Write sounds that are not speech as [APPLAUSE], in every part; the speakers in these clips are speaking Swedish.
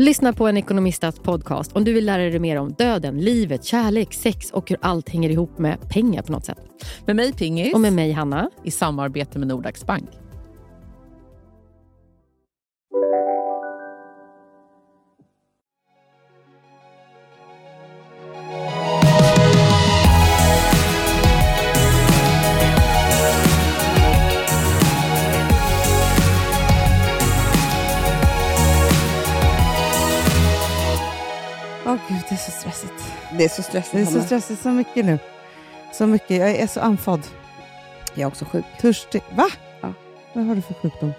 Lyssna på en ekonomistats podcast om du vill lära dig mer om döden, livet, kärlek, sex och hur allt hänger ihop med pengar på något sätt. Med mig Pingis. Och med mig Hanna. I samarbete med Nordax Bank. Det är så stressigt. Det är så stressigt. Det är så stressigt, så mycket nu. Så mycket. Jag är så andfådd. Jag är också sjuk. Törstig. Va? Ja. Vad har du för sjukdom?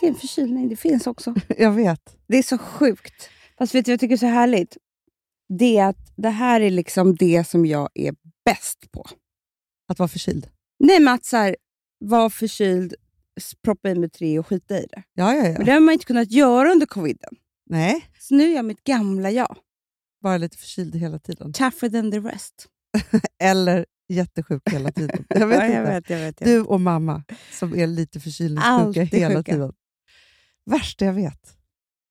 Det är en förkylning, det finns också. [LAUGHS] Jag vet. Det är så sjukt. Fast vet du vad jag tycker är så härligt? Det är att det här är liksom det som jag är bäst på. Att vara förkyld. Nej, men att så här, vara förkyld, proppa i mig tre och skita i det. Ja, ja, Men ja. det har man inte kunnat göra under coviden. Nej, Så nu är jag mitt gamla jag. Bara lite förkyld hela tiden. Tougher than the rest. [LAUGHS] Eller jättesjuk hela [LAUGHS] tiden. Jag vet ja, inte. jag vet, jag vet, jag Du och mamma som är lite förkylningssjuka hela sjuka. tiden. Värsta jag vet.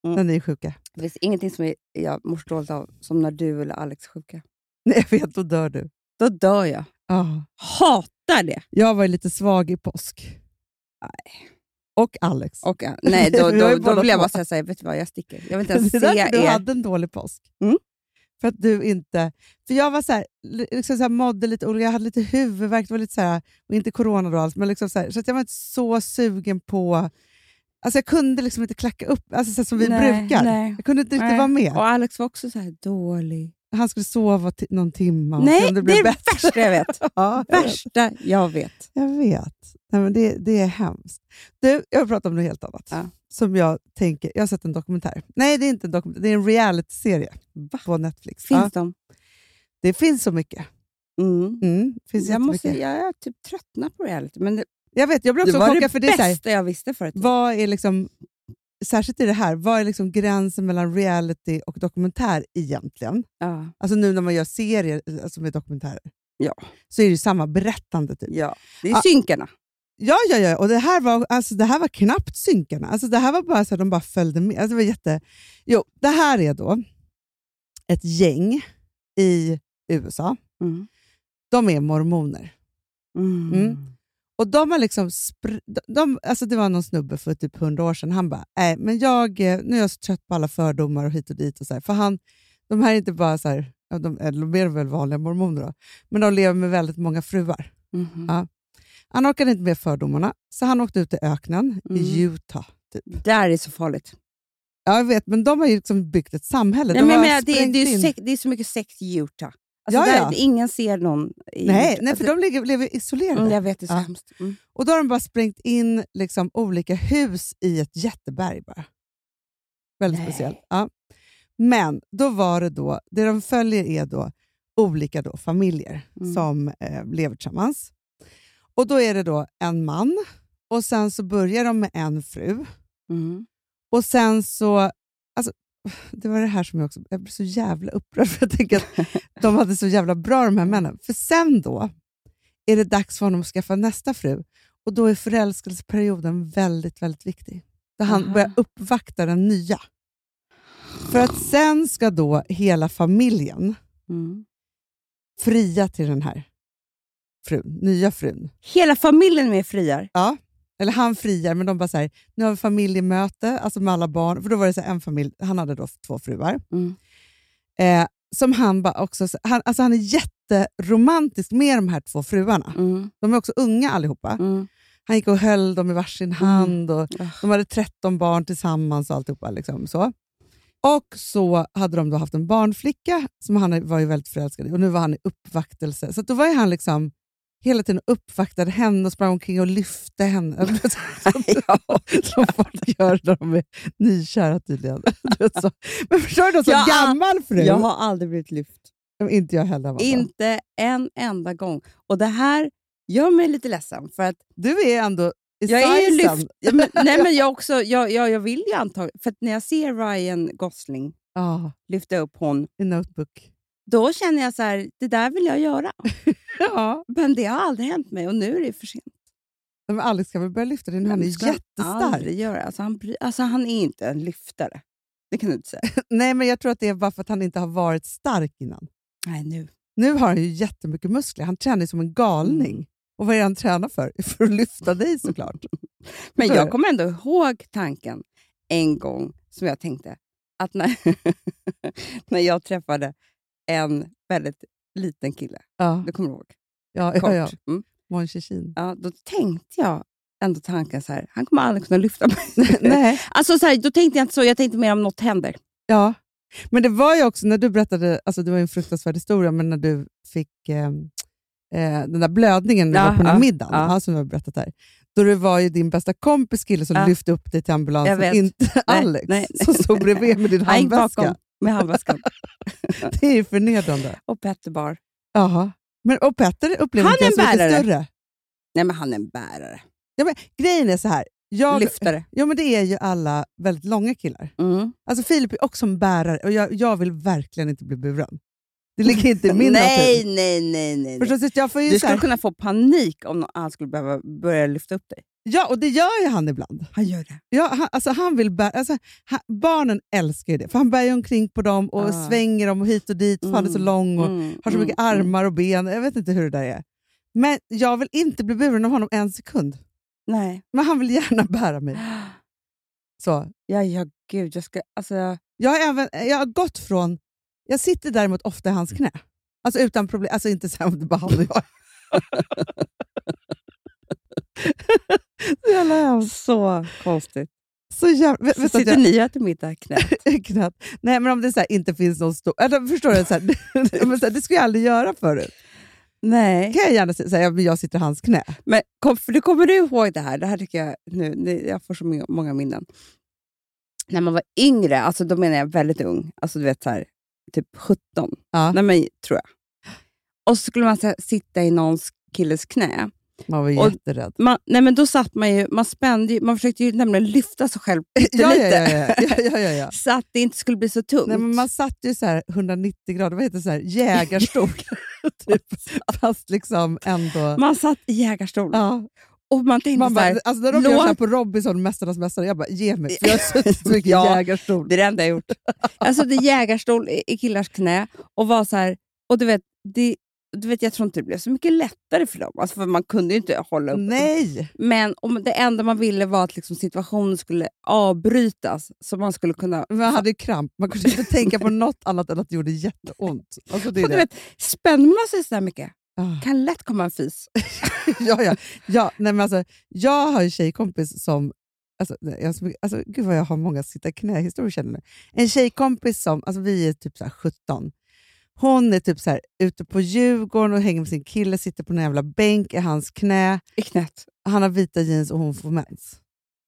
Mm. När ni är sjuka. Det finns ingenting som jag mår dåligt av som när du eller Alex är sjuka. Nej, jag vet, då dör du. Då dör jag. Ja. Hatar det! Jag var lite svag i påsk. Nej. Och Alex. Och, nej, [LAUGHS] då, då, båda då vill jag bara säga så här, vet du vad, jag sticker. Jag vill inte ens se du er. hade en dålig påsk. Mm. För att du inte... För jag var så här, li- liksom så här, mådde lite olika, jag hade lite huvudvärk, det var lite så här, och inte corona då alls, men liksom så, här, så att jag var inte så sugen på... Alltså jag kunde liksom inte klacka upp, alltså så som vi Nej, brukar. nej. Jag kunde inte riktigt Nej. vara med. Och Alex var också så här dålig. Han skulle sova någon timme och se Nej, om det det blev är det värsta jag vet. [LAUGHS] Ja, jag vet. värsta jag vet. Jag vet. Nej, men det, det är hemskt. Du, jag vill prata om något helt annat. Ja. Som jag tänker, jag har sett en dokumentär. Nej, det är inte en dokumentär, det är en reality-serie på Netflix. Finns Ja, de? det finns så mycket. Mm. Mm, det finns Jag, måste, jag är typ tröttnad på reality. Men det, Jag vet, jag blir det också chockad det för det är så här, bästa jag visste förut. vad är liksom, särskilt i det här, vad är liksom gränsen mellan reality och dokumentär egentligen? Ja. Alltså nu när man gör serier alltså med dokumentärer, Ja. så är det samma berättande. Typ. ja. Det är Ja. synkarna. Ja, ja, ja. Och det här var, alltså, det här var knappt synkarna. Alltså, det här var bara så att de bara följde med. Alltså, det var jätte... Jo, det här är då ett gäng i USA. Mm. De är mormoner. Mm. Mm. Och de har liksom spr- de, alltså det var någon snubbe för typ hundra år sedan. Han bara, nej, men jag, eh, nu är jag så trött på alla fördomar och hit och dit. Och så här. För han, de här är inte bara så här, de, eller de är väl vanliga mormoner då, men de lever med väldigt många fruar. Mhm. Ja. Han orkade inte med fördomarna, så han åkte ut i öknen i Mm. Utah. Typ. Där är så farligt. Ja, jag vet, men de har ju liksom byggt ett samhälle. Nej, de men, men, det, sprängt det, är in- sek, det är så mycket sex i Utah. Alltså, Ja. Ingen ser någon. I Nej, nej, för Alltså, de lever, lever isolerade. mm, jag vet, det är så Ja. hemskt. Mm. Och då har de bara sprängt in liksom olika hus i ett jätteberg. Bara. Väldigt Nej. speciellt. Ja. Men då var det då, det de följer är då olika då familjer Mm. som eh, lever tillsammans. Och då är det då en man och sen så börjar de med en fru. Mm. Och sen så, alltså, det var det här som jag också, jag blev så jävla upprörd [LAUGHS] för jag tänker att de hade så jävla bra de här männen. För sen då är det dags för honom att skaffa nästa fru och då är förälskelseperioden väldigt, väldigt viktig. Då han Aha. börjar uppvakta den nya. För att sen ska då hela familjen Mm. fria till den här frun, nya frun. Hela familjen med friar. Ja. Eller han friar, men de bara så här, nu har vi familjemöte alltså med alla barn. För då var det så en familj, han hade då två fruar. Mm. Eh, som han bara också, han, alltså han är jätteromantisk med de här två fruarna. Mm. De är också unga allihopa. Mm. Han gick och höll dem i varsin hand och de hade 13 barn tillsammans och alltihopa. Liksom, så. Och så hade de då haft en barnflicka som han var ju väldigt förälskad i och nu var han i uppvaktelse. Så då var han liksom hela tiden uppvaktade henne och sprang omkring och lyfte henne. [LAUGHS] som folk gör när de är nykära tydligen. [LAUGHS] Men förstår du, som Jag har- gammal fru. Jag har aldrig blivit lyft. Inte jag heller. Amanda. Inte en enda gång. Och det här gör mig lite ledsen. För att Du är ändå i Jag är lyft, men, [LAUGHS] nej, men jag, också, jag, jag, jag vill ju antagligen... För när jag ser Ryan Gosling Ja, lyfta upp hon, i Notebook. Då känner jag så här, det där vill jag göra. [LAUGHS] Ja. Men det har aldrig hänt mig och nu är det för sent. Men Alex kan väl börja lyfta det nu, han är jättestark. göra. Alltså, han, alltså, han är inte en lyftare. Det kan du inte säga. [LAUGHS] Nej, men jag tror att det är bara för att han inte har varit stark innan. nej, nu. Nu har han ju jättemycket muskler. Han tränar som en galning. Mm. Och vad är han tränar för? [LAUGHS] För att lyfta dig såklart. Men jag det. kommer ändå ihåg tanken en gång som jag tänkte att när, när jag träffade en väldigt liten kille, Ja, du kommer ihåg? ja, Kort. ja. ja. Mm. Mon. Ja, då tänkte jag ändå tanken så här, han kommer aldrig kunna lyfta mig. [LAUGHS] Nej, Alltså så här, då tänkte jag inte så, jag tänkte mer om något händer. ja. Men det var ju också när du berättade, alltså det var en fruktansvärd historia, men när du fick eh, eh, den där blödningen du Ja, var på den ja, middagen, ja. ja. som jag har berättat här. Då det var ju din bästa kompis kille som Ja. lyfte upp dig till ambulansen, inte Nej, Alex nej, nej. som stod bredvid med din [LAUGHS] handväska. Med handväskan [LAUGHS] Det är ju förnedrande. och Petter bar. Jaha. Men, och Petter upplever Han inte är jag som bärare. större. Nej, men han är en bärare. Ja, men, grejen är så här. Jag, Lyftare. ja, men det är ju alla väldigt långa killar. Mm. Alltså Filip är också en bärare och jag, jag vill verkligen inte bli buren. Det ligger inte i min [LAUGHS] nej, natur. nej, nej, nej, nej. Så Jag får ju Du skulle här, kunna få panik om nå- han skulle behöva börja lyfta upp dig. Ja, och det gör ju han ibland. Han gör det. Ja, han, alltså han vill bära, alltså, han, barnen älskar ju det, för han bär ju omkring på dem och Ah. svänger dem hit och dit, för han är så Mm, lång och mm, har så mm, mycket mm. armar och ben. Jag vet inte hur det där är. Men jag vill inte bli buren av honom en sekund. Nej. Men han vill gärna bära mig. [GASPS] Så. Ja, ja, gud. Jag, ska, alltså, Jag, har även, jag har gått från... Jag sitter däremot ofta i hans knä. Alltså utan problem. Alltså inte så här om det bara han och jag. [LAUGHS] [LAUGHS] så jävla hemskt. så konstigt. Så jävla... Så sitter jag, ni och äter middag knät. [LAUGHS] Nej, men om det så här, inte finns någon stor... Eller, förstår du? Så här, [LAUGHS] men så här, det skulle jag aldrig göra förut. Nej. kan jag gärna säga, jag, sitter i hans knä. Men kom, för du kommer du ihåg det här? Det här tycker jag nu, jag får så många minnen. När man var yngre, alltså då menar jag väldigt ung, alltså du vet så här, typ 17, Ja. Nej, men, tror jag. Och så skulle man så här, sitta i någons killes knä. Man var Och- jätterädd. Man, nej, men då satt man ju, man spände ju, man försökte ju nämligen lyfta sig själv [LAUGHS] Ja, lite. ja, ja, ja, [LAUGHS] så att det inte skulle bli så tungt. Nej, men man satt ju så här 190 grader, vad heter det, så här, jägarstol. [LAUGHS] typ, fast liksom ändå... Man satt i jägarstol ja, och man tänkte man så bara, här, alltså när de gör låt- så här på Robinson, Mästarnas mästare, jag bara ge mig, för jag har suttit så mycket Ja. jägarstol. Det är det enda jag gjort. Jag satt i jägarstol i i killars knä och var så här, och du vet, det, du vet, jag tror inte det blev så mycket lättare för dem. Alltså för man kunde ju inte hålla upp. Nej! Men om det enda man ville var att liksom situationen skulle avbrytas, så man skulle kunna... Man hade ju kramp, man kunde inte tänka på något annat än att det gjorde jätteont. Alltså, det är det. vet, spänner man sig så mycket Ah. kan lätt komma en fis. [LAUGHS] ja, ja. Ja, nej, men alltså, jag har en tjejkompis som... Alltså, jag, alltså, gud vad jag har många sitta knä-historier känner jag. En tjejkompis som, alltså vi är typ så här 17. Hon är typ så här, ute på Djurgården och hänger med sin kille, sitter på en jävla bänk i hans knä. I knät. Han har vita jeans och hon får mens.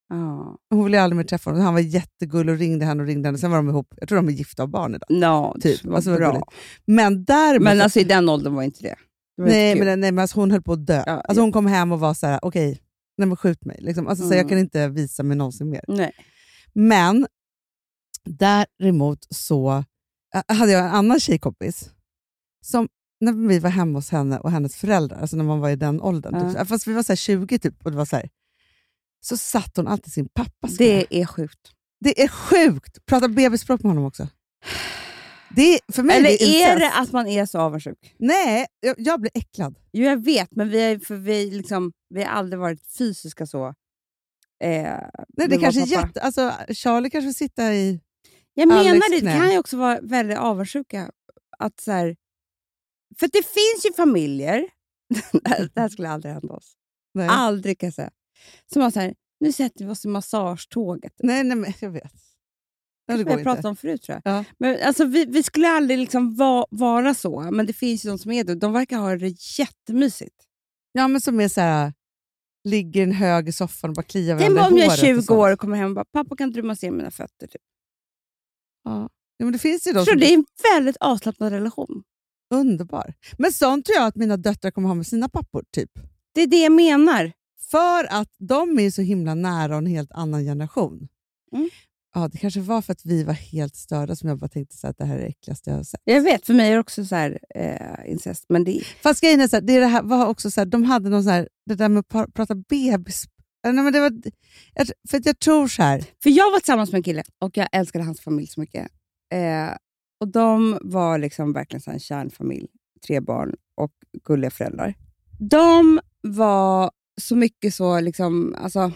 Ja. Hon ville aldrig mer träffa honom. Han var jättegullig och ringde henne och ringde henne. Sen var de ihop. Jag tror de är gifta och barn idag. No, Typ. Alltså, bra. Men däremot... Men alltså i den åldern var inte det. det var nej, men, nej, men alltså, hon höll på att dö. Ja, alltså, ja. Hon kom hem och var så här: okej, nej men skjut mig. Liksom. Alltså, så jag Mm. kan inte visa mig någonsin mer. Nej. Men däremot så hade jag en annan tjejkompis som när vi var hemma hos henne och hennes föräldrar, alltså när man var i den åldern, Ja. typ, så här, fast vi var så här 20 typ, och det var så här, så satt hon alltid sin pappas. Det är sjukt. Det är sjukt! Prata bebisspråk med honom också. Det är, för mig Eller det är incest. det att man är så avundsjuk? Nej, jag, jag blir äcklad. Jo, jag vet, men vi, är, för vi, liksom, vi har aldrig varit fysiska så. Eh, Nej, det kanske är jätte, alltså, Charlie kanske vill sitta i... Jag menar det, det kan ju också vara väldigt avundsjuka. Att så här, för det finns ju familjer, [LAUGHS] det här- skulle aldrig hända oss, Nej, aldrig kan jag säga, som har så här, nu sätter vi oss i massagetåget. nej, nej men jag vet. Ja, det Det jag pratat om förut tror jag. Ja. Men, alltså, vi, vi skulle aldrig liksom va, vara så, men det finns ju de som är det. De verkar ha det jättemysigt. Ja, men som är så här, ligger en hög i soffan och bara kliar Tänk varandra om i jag är håret och 20 sånt. år och kommer hem och bara, pappa kan du massera mina fötter? Typ. Ja. ja, men det finns ju de som det är en väldigt avslappnad relation. underbar. Men sånt tror jag att mina döttrar kommer ha med sina pappor. typ. Det är det jag menar. För att de är så himla nära och en helt annan generation. Mm. Ja, det kanske var för att vi var helt störda som jag bara tänkte så att det här är det äckligaste jag har sett. Jag vet, för mig är det också så här, eh, incest. Men det, Fast grejen är, så här, det, är det här var också så här, de hade någon så här, det där med att pra- prata bebis... Nej, men det var, jag, för att jag tror så här, För jag var tillsammans med en kille och jag älskade hans familj så mycket. Eh, och De var liksom verkligen så en kärnfamilj. Tre barn och gulliga föräldrar. De var så mycket så, liksom, alltså,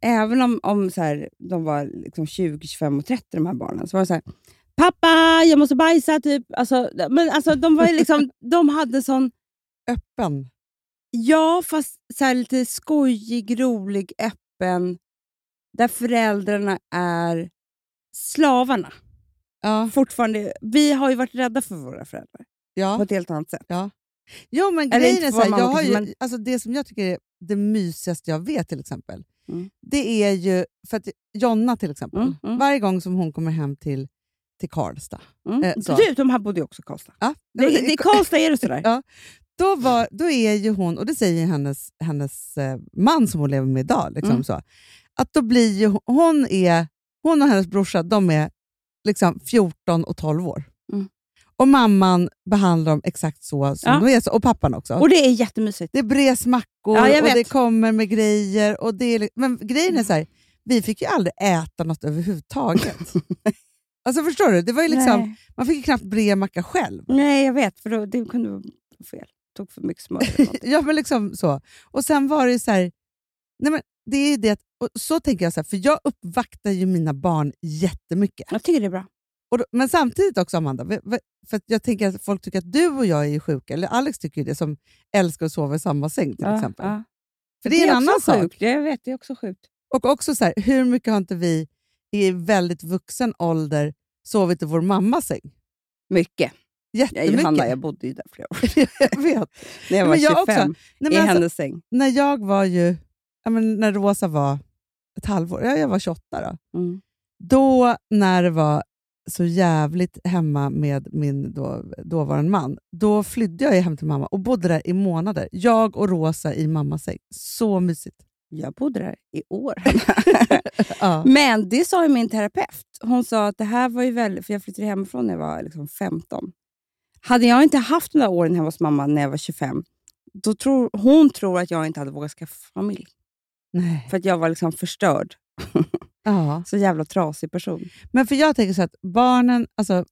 även om, om så här, de var liksom 20, 25 och 30 de här barnen, så var det så här, pappa jag måste bajsa, typ. Alltså, men, alltså, de, var liksom, [LAUGHS] de hade sån öppen. Ja, fast så lite skojig, rolig, öppen. Där föräldrarna är slavarna. Ja, Fortfarande, vi har ju varit rädda för våra föräldrar på ja. ett helt annat sätt. Jo, men Eller grejen är så här, jag har ju, men- alltså det som jag tycker är det mysigaste jag vet till exempel, Mm. det är ju, för att Jonna till exempel, Mm, mm. varje gång som hon kommer hem till, till Karlstad, Mm. Eh, så. du, de här bodde ju också i Karlstad. ja, Det, det, I Karlstad är det sådär. [LAUGHS] Ja. Då, var, då är ju hon, och det säger hennes, hennes eh, man som hon lever med idag, liksom Mm. så, att då blir ju, hon- är, hon och hennes brorsa de är liksom 14 och 12 år. Mm. Och mamman behandlar dem exakt så som Ja. de är, och pappan också. Och det är jättemysigt. Det bres mackor Ja, och det kommer med grejer. Och det är, men grejen är så här, vi fick ju aldrig äta något överhuvudtaget. [LAUGHS] alltså förstår du? Det var ju liksom, Nej. man fick ju knappt bre macka själv. Nej, jag vet. För då, det kunde vara fel. Tog för mycket smör. [LAUGHS] ja, men liksom så. Och sen var det så här, nej men det är det att, och så tänker jag så här, för jag uppvaktar ju mina barn jättemycket. jag tycker det är bra. Då, men samtidigt också Amanda, för jag tänker att folk tycker att du och jag är ju sjuka, eller Alex tycker ju det, som älskar att sova i samma säng till Ja, exempel. ja. För det är, en annan sak. sjukt. Jag vet, det är också sjukt. Och också så här, hur mycket har inte vi i väldigt vuxen ålder sovit i vår mammas säng? Mycket. Ja, Jättemycket. Johanna, jag bodde ju där flera år. [LAUGHS] jag vet. När jag Men var jag 25, också. Nej, i men alltså, hennes säng. när jag var ju, ja, men när Rosa var ett halvår, ja, jag var 28 då. Mm. Då när det var så jävligt hemma med min då, dåvarande man, då flydde jag hem till mamma och bodde där i månader. Jag och Rosa i mammas säng. Så mysigt. Jag bodde där i år. [LAUGHS] [LAUGHS] Ja. Men det sa ju min terapeut. Hon sa att det här var ju väldigt... För jag flyttade hemifrån när jag var liksom 15. Hade jag inte haft de där åren hemma hos mamma när jag var 25, då tror, hon tror att jag inte hade vågat skaffa familj. Nej. För att jag var liksom förstörd. [LAUGHS] Ja. Så jävla trasig person. Men för jag tänker så att barnen, alltså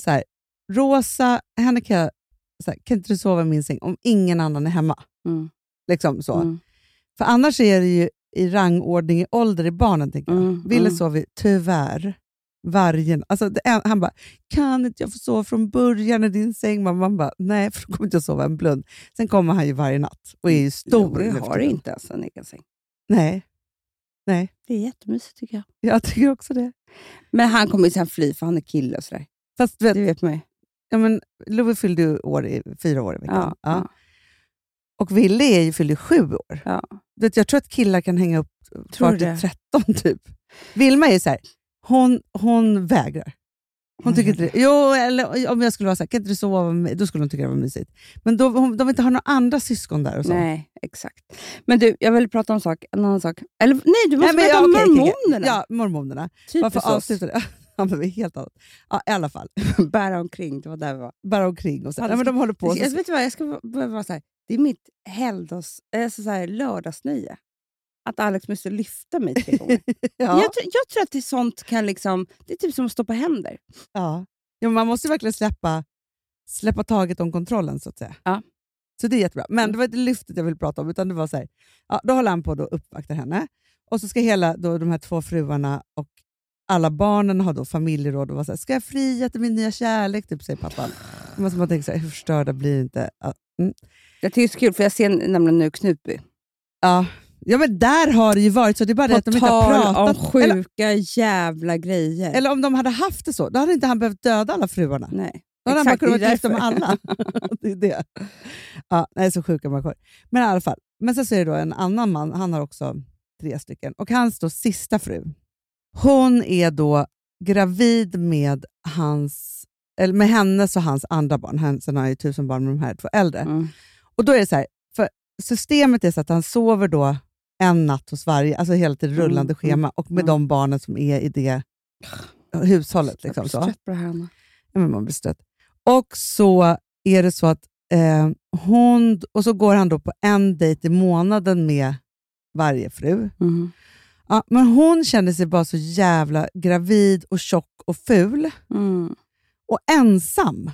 så här, Rosa, henne kan jag, så här, kan inte du sova i min säng om ingen annan är hemma? Mm. Liksom så. Mm. För annars är det ju i rangordning i ålder i barnen. Tänker jag. Mm, Ville mm. sover tyvärr varje alltså det, Han bara, kan inte jag få sova från början i din säng? Man, man bara, nej, för då kommer inte jag sova en blund. Sen kommer han ju varje natt och är ju stor. jag har inte ens en egen säng. Nej, nej, Det är jättemysigt tycker jag. jag tycker också det. Men han kommer ju sen fly för han är kille och sådär. Fast du vet, Det vet ju. ja, men, Love fyllde ju år i, fyra år i veckan. Ja, Ja. ja. Och Ville är ju, fyllde sju år. Ja. Du vet, jag tror att killar kan hänga upp Tror du till det? 13 typ. Vilma är så här, hon, hon vägrar. Hon tycker inte det. [LAUGHS] Jo, eller om jag skulle vara så här, kan inte du sova med mig? Då skulle hon tycka det var mysigt. Men då, hon, de vill inte ha några andra syskon där och så. Nej, exakt. Men du, jag vill prata om sak, en annan sak. Eller nej, du måste Nej, prata om okej. mormonerna. Ja, mormonerna. Typiskt Varför oss. avsluta det? [LAUGHS] Ja, men helt annat. Ja, I alla fall, [LAUGHS] Bära omkring, det var där vi var. bara omkring. Och så. Ja, Nej, men de håller på. Jag, Så, vet du vad, jag ska börja vara så här. Det är mitt helgdags, alltså så här, lördagsnöje. Att Alex måste lyfta mig tre gånger. [LAUGHS] ja, jag, tror- jag tror att det är sånt kan liksom... Det är typ som att stå på händer. ja. Ja, man måste verkligen släppa, släppa taget om kontrollen, så att säga. Ja. Så det är jättebra. Men det var inte lyftet jag ville prata om, utan det var så här, ja, då håller han på att uppvakta henne. Och så ska hela då, de här två fruarna och alla barnen ha då familjeråd och vara så här, ska jag fria till min nya kärlek? Typ, säger pappan. Då måste man tänka så här, hur förstörda blir inte... Ja, mm. Jag tycker det är så kul, för jag ser nämligen nu Knutby. ja. Ja, men där har det ju varit så. Det är bara det På att de inte har tal om pratat. sjuka Eller, jävla grejer. eller om de hade haft det så, då hade inte han behövt döda alla fruarna. Nej. Då hade han bara Exakt, kunnat det är gifta med alla. [LAUGHS] det är det. Ja, nej, så sjuka människor. Men i alla fall. Men sen så är det då en annan man, han har också tre stycken. Och hans då sista fru, hon är då gravid med, hans, eller med hennes och hans andra barn. Han, sen har han ju tusen barn med de här två äldre. Mm. Och då är det så här, för systemet är så att han sover då en natt hos varje, alltså hela tiden Mm, rullande mm, schema och med de barnen som är i det hushållet. Liksom, jag blir trött på det här. Ja, men man blir stött. Och så är det så att eh, hon, och så går han då på en dejt i månaden med varje fru. Mm. Ja, men hon känner sig bara så jävla gravid och tjock och ful Mm. och ensam.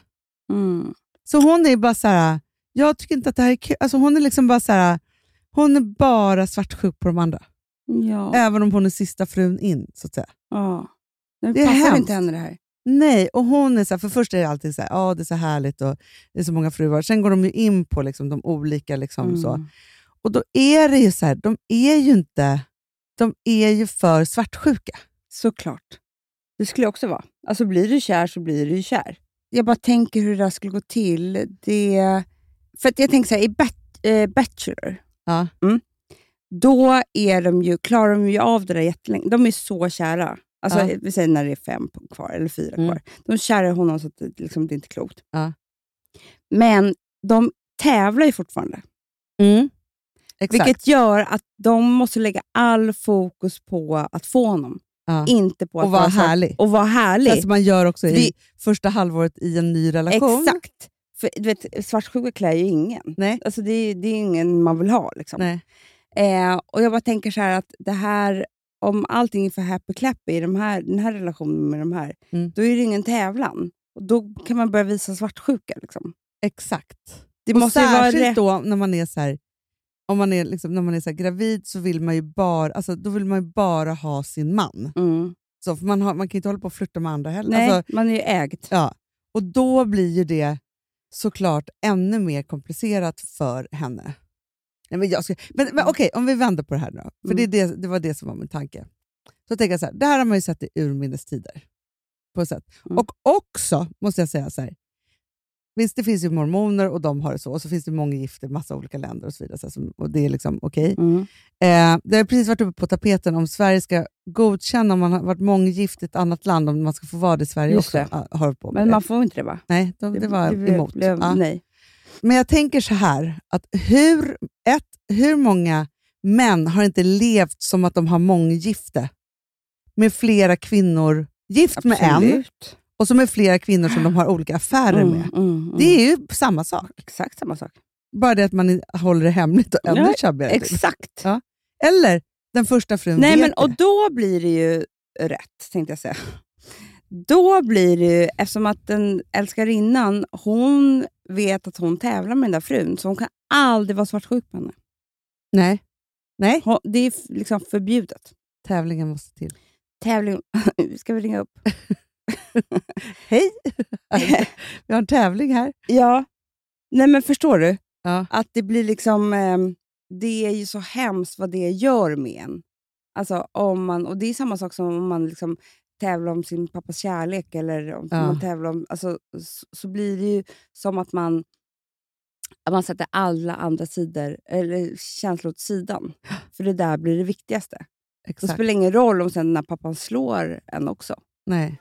Mm. Så hon är bara så här, jag tycker inte att det här är kul. Alltså hon är liksom bara så här, hon är bara svartsjuk på de andra. Ja. Även om hon är sista frun in, så att säga. ja. Det, Det passar inte henne det här. Nej, och hon är så här, för först är det alltid så här, ja det är så härligt och det är så många fruar. Sen går de ju in på liksom de olika liksom så. Mm. Och då är det ju så här, de är ju inte, de är ju för svartsjuka. Såklart. Det skulle jag också vara. Alltså blir du kär så blir du kär. Jag bara tänker hur det där skulle gå till. Det... För att jag tänker så här, i bat- eh, Bachelor, Ja. då är de ju, klarar de ju av det där jättelänge. De är så kära. Alltså, Ja. Vi säger när det är fem kvar, eller fyra Mm. kvar. De är kära i honom så att det, liksom, det är inte klokt. Ja. Men de tävlar ju fortfarande. Exakt. Vilket gör att de måste lägga all fokus på att få honom. ja. Inte på att Och vara härlig. Och vara härlig. Fast man gör också i Det- första halvåret i en ny relation. Exakt. För du vet, svartsjuka klär ju ingen. Nej. Alltså, det, är- det är ingen man vill ha. Liksom. Nej. Eh, och Jag bara tänker så här att det här, om allting är för happy clappy i de här, den här relationen med de här, Mm. då är det ingen tävlan. Och Då kan man börja visa svartsjuka. Liksom. Exakt. Det och måste ju vara särskilt rätt. då när man är så här, om man är, liksom, när man är så gravid så vill man ju bara, alltså, då vill man ju bara ha sin man. Mm. Så, för man, har, man kan inte hålla på och flirta med andra heller. Nej, Alltså, man är ju ägd. ja. Och då blir ju det såklart ännu mer komplicerat för henne. Nej, men jag ska, men, men okej, om vi vänder på det här nu då. För Mm. det, det, det var det som var min tanke. Så tänker jag så här, det här har man ju sett i urminnes tider. På ett sätt. Mm. Och också, måste jag säga så här, visst det finns ju mormoner och de har det så, och så finns det många gifta i massa olika länder och så vidare. Så och det är liksom okej. Mm. Eh, det har precis varit uppe på tapeten om Sverige ska godkänna om man har varit månggift i ett annat land, om man ska få vara det i Sverige Just också. det. Har på Men det. man får inte det va? Nej, de, det var blev- emot. blev- Ja. Nej. Men jag tänker så här, att hur, ett, hur många män har inte levt som att de har månggifte med flera kvinnor, gift med en, Absolut. Och så med flera kvinnor som de har olika affärer Mm, med. mm, mm. Det är ju samma sak. exakt samma sak. Bara det att man håller det hemligt och ännu tjabbigare. Exakt. Ja. Eller den första frun Nej, vet men, och det. då blir det ju rätt, tänkte jag säga. Då blir det ju, eftersom att den älskarinnan, hon vet att hon tävlar med den där frun, så hon kan aldrig vara svartsjuk på henne. Nej. Nej, Hon, det är liksom förbjudet. tävlingen måste till. Tävling... [LAUGHS] Ska vi ringa upp? [LAUGHS] Hej! [LAUGHS] Vi har en tävling här. Ja. Nej, men förstår du? Ja. Att det blir liksom... ehm, det är ju så hemskt vad det gör med en. Alltså, om man, och det är samma sak som om man liksom tävlar om sin pappas kärlek eller om Ja. man tävlar om... Alltså, så, så blir det ju som att man, att man sätter alla andra sidor, eller känslor åt sidan. [GASPS] För det där blir det viktigaste. Det Exakt. spelar ingen roll om sen när pappan slår en också. Nej.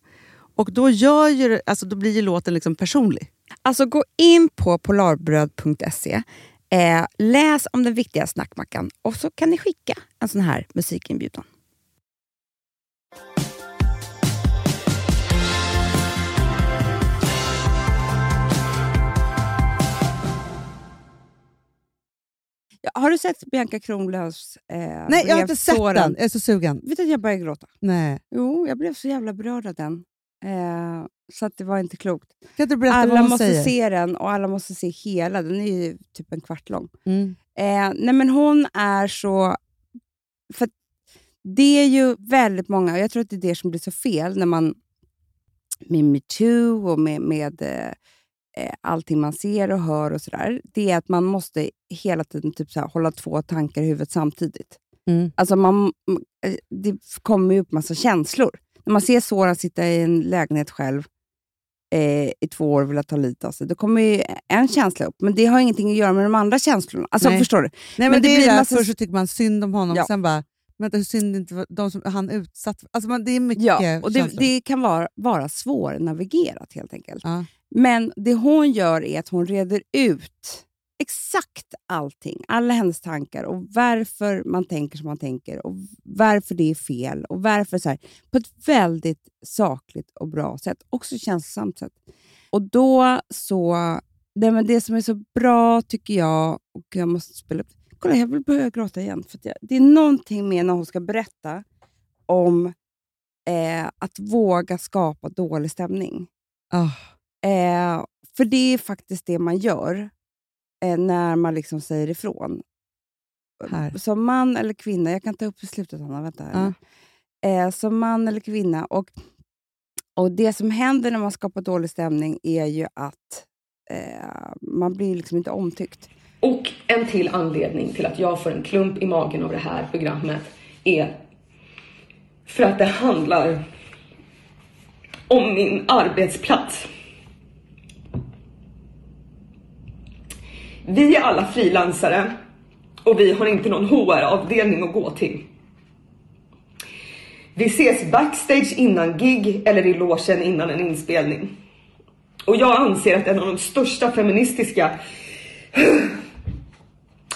Och då, gör ju, alltså, då blir ju låten liksom personlig. Alltså gå in på polarbröd.se, eh, läs om den viktiga snackmackan och så kan ni skicka en sån här musikinbjudan. Har du sett Bianca Kronlöfs eh, Nej, jag har inte sett den. Jag är så sugen. Vet du att jag började gråta? Nej. Jo, jag blev så jävla berörd av den. Eh, så att det var inte klokt. Alla måste säger? se den och alla måste se hela. Den är ju typ en kvart lång. Mm. Eh, nej men hon är så... För det är ju väldigt många, och jag tror att det är det som blir så fel när man med metoo och med, med eh, eh, allting man ser och hör och sådär. Det är att man måste hela tiden typ så hålla två tankar i huvudet samtidigt. Mm. Alltså man, eh, det kommer ju upp massa känslor. När man ser Soran sitta i en lägenhet själv eh, i två år och vilja ta lite av sig, då kommer ju en känsla upp. Men det har ingenting att göra med de andra känslorna. Alltså, Nej. förstår du? Nej, men, Men det det, blir massa- Först så tycker man synd om honom, Ja. sen bara, vänta hur synd inte de som han utsatt. Alltså man, det är mycket Ja, och det, det kan vara, vara svårnavigerat helt enkelt. Ja. Men det hon gör är att hon reder ut exakt allting, alla hennes tankar och varför man tänker som man tänker och varför det är fel och varför så här, på ett väldigt sakligt och bra sätt, också känslosamt sätt. Och då så, det, men det som är så bra tycker jag, och jag måste spela upp, kolla jag vill börja gråta igen, för jag, det är någonting med när hon ska berätta om eh, att våga skapa dålig stämning. Ah, Eh, för det är faktiskt det man gör eh, när man liksom säger ifrån. Här. Som man eller kvinna, jag kan ta upp i slutet Hanna, vänta. här Ja. nu. eh, som man eller kvinna. Och, och Det som händer när man skapar dålig stämning är ju att eh, man blir liksom inte omtyckt. Och en till anledning till att jag får en klump i magen av det här programmet är för att det handlar om min arbetsplats. Vi är alla frilansare och vi har inte någon HR-avdelning att gå till. Vi ses backstage innan gig eller i logen innan en inspelning. Och jag anser att en av de största feministiska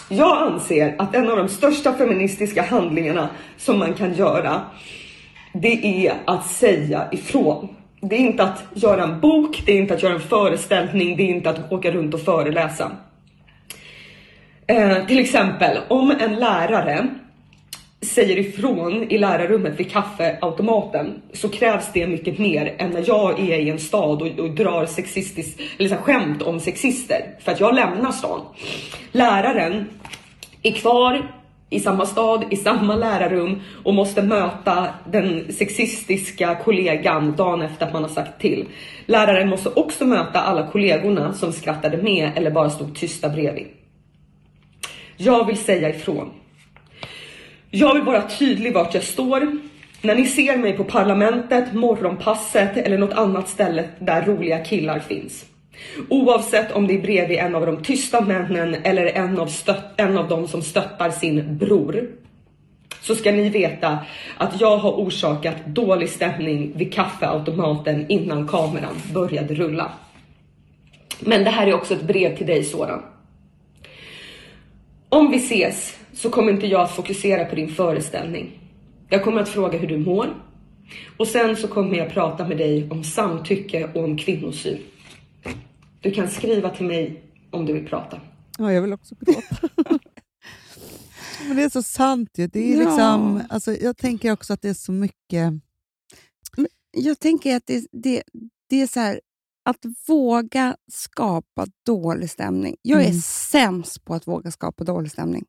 jag anser att en av de största feministiska handlingarna som man kan göra, det är att säga ifrån. Det är inte att göra en bok, det är inte att göra en föreställning, det är inte att åka runt och föreläsa. Eh, till exempel om en lärare säger ifrån i lärarrummet vid kaffeautomaten så krävs det mycket mer än när jag är i en stad och, och drar sexistisk, eller så här, skämt om sexister för att jag lämnar stan. Läraren är kvar i samma stad, i samma lärarrum och måste möta den sexistiska kollegan dagen efter att man har sagt till. Läraren måste också möta alla kollegorna som skrattade med eller bara stod tysta bredvid. Jag vill säga ifrån. Jag vill vara tydlig vart jag står. När ni ser mig på Parlamentet, Morgonpasset eller något annat ställe där roliga killar finns. Oavsett om det är bredvid en av de tysta männen eller en av, stött, en av dem som stöttar sin bror. Så ska ni veta att jag har orsakat dålig stämning vid kaffeautomaten innan kameran började rulla. Men det här är också ett brev till dig Soran. Om vi ses så kommer inte jag att fokusera på din föreställning. Jag kommer att fråga hur du mår och sen så kommer jag prata med dig om samtycke och om kvinnosyn. Du kan skriva till mig om du vill prata. Ja, jag vill också gråta. [LAUGHS] Men det är så sant ju. Det är Ja. liksom, alltså, jag tänker också att det är så mycket... Jag tänker att det, det, det är så här, att våga skapa dålig stämning. Jag är Mm. sämst på att våga skapa dålig stämning.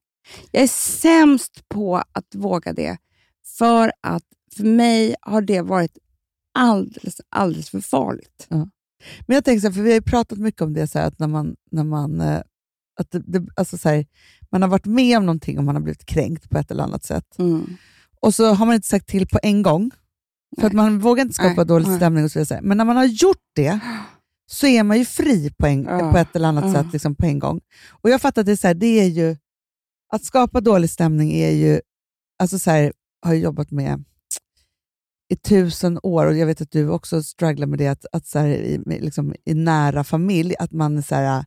Jag är sämst på att våga det, för att för mig har det varit alldeles, alldeles för farligt. Men jag tänker så här, för vi har pratat mycket om det, så här, att när man, när man, eh, att det, det, alltså så här, man har varit med om någonting och man har blivit kränkt på ett eller annat sätt. Mm. Och så har man inte sagt till på en gång, för att man vågar inte skapa Nej, dålig stämning. och så vidare. Men när man har gjort det, så är man ju fri på, en, Ja, på ett eller annat ja. sätt liksom på en gång. Och jag fattar att det är, så här, det är ju, att skapa dålig stämning är ju, alltså så här, har jag jobbat med i tusen år och jag vet att du också strugglar med det, att, att så här, i, liksom, i nära familj, att man så här,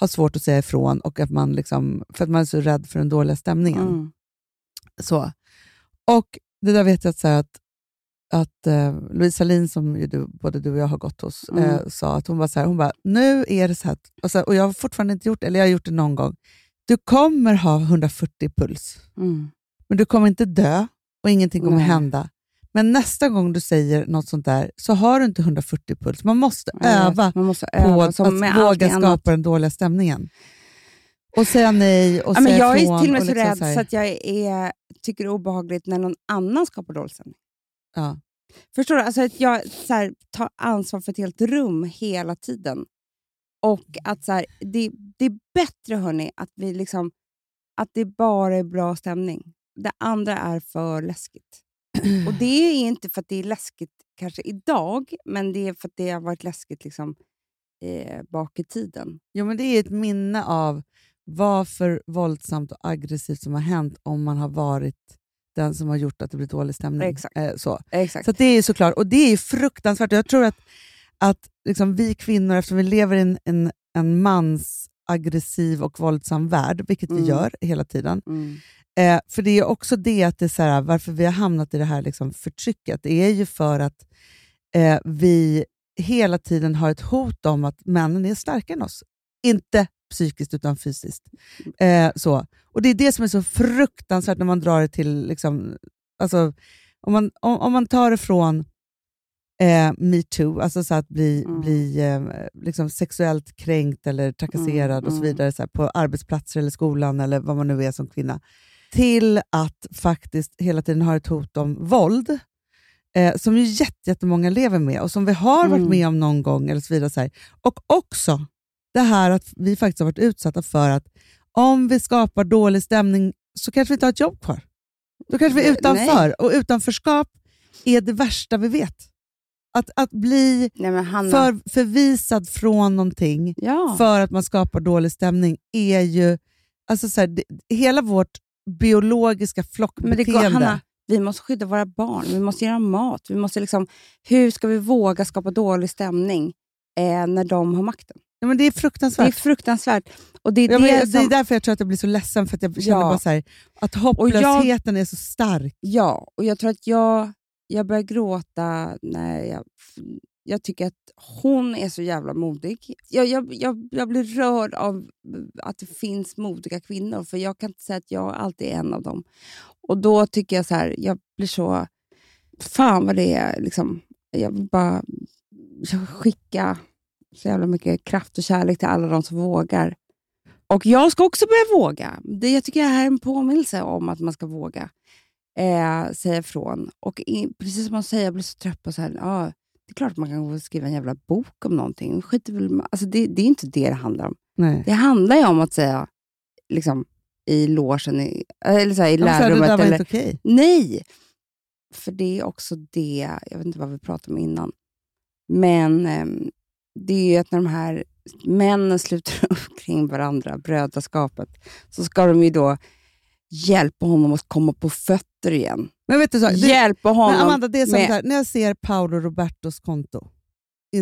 har svårt att säga ifrån och att man liksom, för att man är så rädd för den dåliga stämningen. Mm. Så. Och det där vet jag att, så här, att, att eh, Louise Hallin, som du, både du och jag har gått hos, Mm. eh, sa att hon var så här, hon bara, nu är det så här, och, så här, och jag har fortfarande inte gjort det, eller jag har gjort det någon gång. Du kommer ha 140 puls, Mm. men du kommer inte dö och ingenting kommer Nej. hända. Men nästa gång du säger något sånt där så har du inte 140 puls. Man måste öva Man måste på öva att som med våga skapa annat. den dåliga stämningen. Och säga nej och Ja, men säga jag ifrån är till och med och så liksom rädd så så att jag är, tycker det är obehagligt när någon annan skapar dålig stämning. Ja. Förstår du? Alltså att jag så här, tar ansvar för ett helt rum hela tiden. Och att så här, det, det är bättre hörni, att, vi liksom, att det bara är bra stämning. Det andra är för läskigt. Och det är inte för att det är läskigt kanske idag, men det är för att det har varit läskigt liksom, eh, bak i tiden. Jo, men det är ett minne av vad för våldsamt och aggressivt som har hänt om man har varit den som har gjort att det blir dålig stämning. Exakt. Eh, så Exakt. så det är ju såklart, och det är fruktansvärt. Jag tror att, att liksom vi kvinnor, eftersom vi lever i en, en, en mans aggressiv och våldsam värld, vilket vi Mm. gör hela tiden, mm. Eh, för det är också det att det är så här, varför vi har hamnat i det här liksom förtrycket. Det är ju för att eh, vi hela tiden har ett hot om att männen är starkare än oss. Inte psykiskt utan fysiskt. Eh, så. Och Det är det som är så fruktansvärt när man drar det till... Liksom, alltså, om, man, om, om man tar det från eh, metoo, alltså så att bli, Mm. bli eh, liksom sexuellt kränkt eller trakasserad Mm, och så mm. vidare så här, på arbetsplatser eller skolan eller vad man nu är som kvinna, till att faktiskt hela tiden ha ett hot om våld eh, som ju jätte- jättemånga lever med och som vi har varit Mm. med om någon gång. eller så vidare. Så här. Och också det här att vi faktiskt har varit utsatta för att om vi skapar dålig stämning så kanske vi inte har ett jobb kvar. Då kanske vi är Nej. utanför och utanförskap är det värsta vi vet. Att, att bli Nej, för, förvisad från någonting ja. för att man skapar dålig stämning är ju... Alltså så här, det, hela vårt biologiska Men det flockbeteende. går, Hanna, vi måste skydda våra barn, vi måste ge dem mat. Vi måste liksom, hur ska vi våga skapa dålig stämning eh, när de har makten? Ja, men det är Det är fruktansvärt. fruktansvärt. Och det är Ja, det, det som, är därför jag tror att jag blir så ledsen, för att jag känner Ja. bara så här, att jag- hopplösheten är så stark. Ja, och jag tror att jag, jag börjar gråta när jag... Jag tycker att hon är så jävla modig. Jag, jag, jag, jag blir rörd av att det finns modiga kvinnor, för jag kan inte säga att jag alltid är en av dem. Och då tycker jag så här, jag blir så... Fan vad det är liksom... Jag vill bara skicka så jävla mycket kraft och kärlek till alla de som vågar. Och jag ska också börja våga. Det, jag tycker det här är en påminnelse om att man ska våga eh, säga ifrån. Och i, precis som man säger, jag blir så trött på så här, ja, det är klart att man kan skriva en jävla bok om någonting. Skiter väl, alltså det, det är inte det det handlar om. Nej. Det handlar ju om att säga liksom, i logen, i, eller så här, i Ja, här, det där var eller, inte okej. Nej! För det är också det, jag vet inte vad vi pratade om innan, men ehm, det är ju att när de här männen sluter [LAUGHS] upp kring varandra, brödraskapet, så ska de ju då hjälpa honom att komma på fötter igen. Men vet du så, hjälpa honom. men Amanda, det är som med- så här, när jag ser Paolo Robertos konto, Finns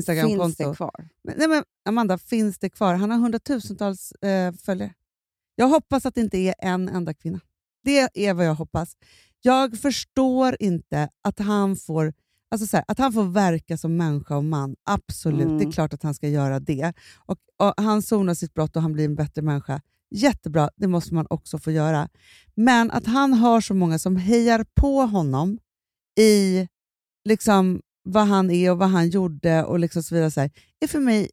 Instagramkonto. det kvar? Men, nej men Amanda, finns det kvar? Han har hundratusentals eh, följare. Jag hoppas att det inte är en enda kvinna. Det är vad jag hoppas. Jag förstår inte att han får Alltså så här, att han får verka som människa och man, absolut. Mm. Det är klart att han ska göra det. Och, och Han sonar sitt brott och han blir en bättre människa. Jättebra, det måste man också få göra. Men att han har så många som hejar på honom i liksom vad han är och vad han gjorde och liksom så vidare, så här, är för mig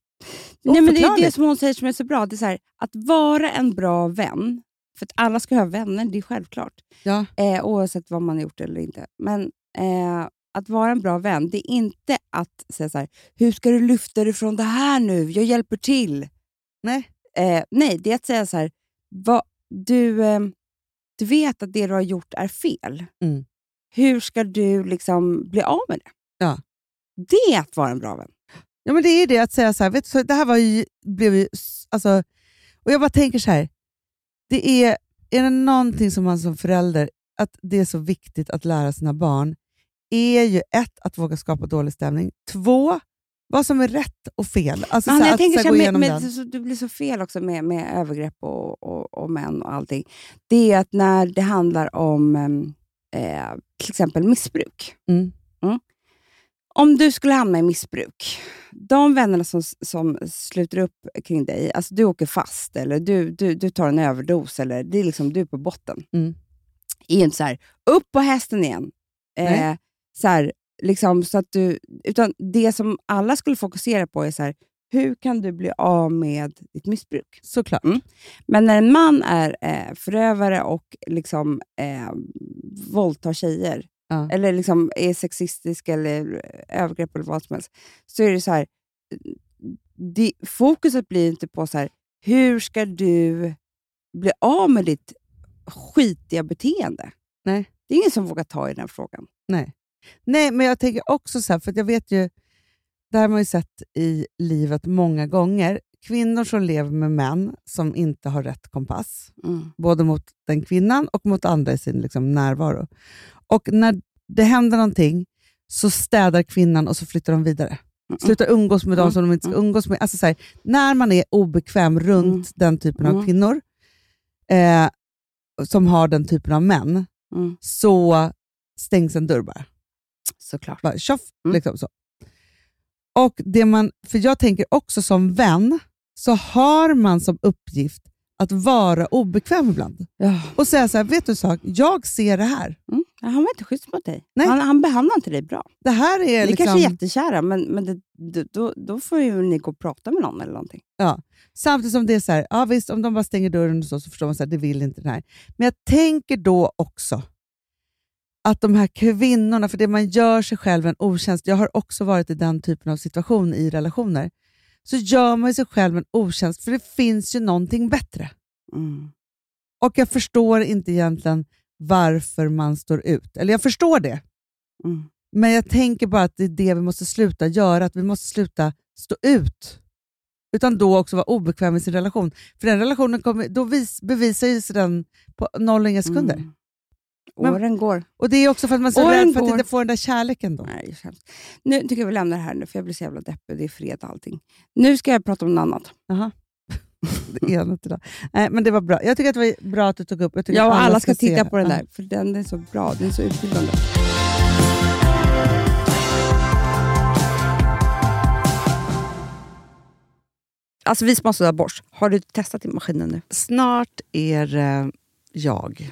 Nej, men det är det som hon säger som är så bra. Det är här, att vara en bra vän, för att alla ska ha vänner, det är självklart. Ja. Eh, oavsett vad man har gjort eller inte. Men eh, att vara en bra vän, det är inte att säga så här, hur ska du lyfta dig från det här nu? Jag hjälper till. Nej. Eh, nej, det är att säga så här, vad, du, eh, du vet att det du har gjort är fel. Mm. Hur ska du liksom bli av med det? Ja. Det är att vara en bra vän. Ja, men det är det att säga så här, vet du, det här var ju, blev ju, alltså, och jag bara tänker så här, det är, är det någonting som man som förälder, att det är så viktigt att lära sina barn, är ju ett, att våga skapa dålig stämning, två, vad som är rätt och fel. Alltså, Men så jag tänker så här, med, med, så, det blir så fel också med, med övergrepp och, och, och män och allting. Det är att när det handlar om em, eh, till exempel missbruk. Mm. Om du skulle hamna i missbruk, de vännerna som, som sluter upp kring dig, alltså du åker fast eller du, du, du tar en överdos eller det är liksom du på botten. Mm. är ju inte så här, upp på hästen igen. Eh. Så här, liksom, så att du, utan det som alla skulle fokusera på är så här, hur kan du bli av med ditt missbruk? Såklart. Mm. Men när en man är eh, förövare och liksom, eh, våldtar tjejer, Ja. eller liksom är sexistisk eller övergrepp eller vad som helst, så är det så här, det, fokuset blir inte på så här, hur ska du bli av med ditt skitiga beteende? Nej. Det är ingen som vågar ta i den frågan. Nej. Nej, men jag tänker också så här, för jag vet ju, det här har man ju sett i livet många gånger, kvinnor som lever med män som inte har rätt kompass, Mm. både mot den kvinnan och mot andra i sin liksom, närvaro. Och när det händer någonting så städar kvinnan och så flyttar de vidare. Mm. Slutar umgås med de Mm. som de inte ska Mm. umgås med. Alltså så här, när man är obekväm runt Mm. den typen av Mm. kvinnor, eh, som har den typen av män, så stängs en dörr bara. Såklart. Bara tjoff, Mm. liksom så. Och det man, för jag tänker också som vän, så har man som uppgift att vara obekväm ibland. Ja. Och säga så här, vet du en sak? Jag ser det här. Mm. Ja, Han var inte schysst mot dig. Nej. Han, han behandlar inte dig bra. Det här är Ni liksom... kanske är jättekära, men, men det, då, då får ju ni gå och prata med någon eller någonting. Samtidigt som det är så här, ja visst, om de bara stänger dörren och så, så förstår man att det vill inte den här. Men jag tänker då också, att de här kvinnorna, för det man gör sig själv en otjänst, jag har också varit i den typen av situation i relationer, så gör man sig själv en otjänst för det finns ju någonting bättre. Mm. Och jag förstår inte egentligen varför man står ut. Eller jag förstår det, Mm. men jag tänker bara att det är det vi måste sluta göra, att vi måste sluta stå ut. Utan då också vara obekväm i sin relation. För den relationen kommer, då vis, bevisar ju sig den på noll och inga sekunder. Mm. Men- Åren går. Och det är också för att man är så Åren rädd för att går. inte få den där kärleken då. Nej, det. Nu tycker jag vi lämnar det här nu, för jag blir så jävla deppig. Det är fredag och allting. Nu ska jag prata om något annat. Jaha. [LAUGHS] Det något idag. Nej, men det var bra. Jag tycker att det var bra att du tog upp. Jag tycker Ja, och alla ska se titta det. på den där, för den är så bra. Den är så utbildande. Alltså vi sponsrar av Bosch. Har du testat i maskinen nu? Snart är det jag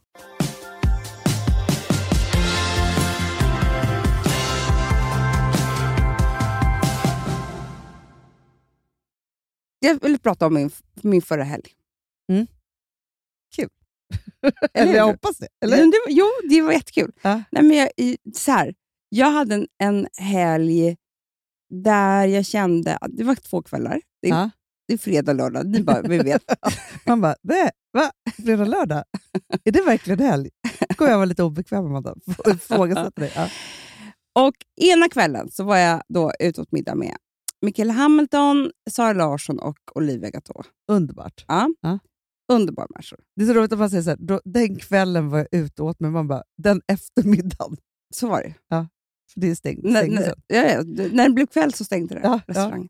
Jag vill prata om min, min förra helg. [LAUGHS] Eller jag hoppas det. Eller? Det, var- jo, det var jättekul. Ja. Nej, men jag, så här, jag hade en, en helg där jag kände att det var två kvällar. Det Ja. det är fredag och lördag, ni bara, vi vet. [LAUGHS] Man bara, det, va? Fredag, lördag? [LAUGHS] Är det verkligen helg? Då kommer jag vara lite obekväm Amanda. Ifrågasätta dig. Ja. Och ena kvällen så var jag då ute åt middag med Mikaela Hamilton, Sara Larsson och Olivia Gatå. Underbart. Ja. Ja. Underbara människor. Det är så roligt att man säger så här, då, den kvällen var jag ute och åt, men man bara, den eftermiddagen. Så var det. För det är stängt. När, stängde när, sen. ja, ja, när det blev kväll så stängde det Ja, restaurangen.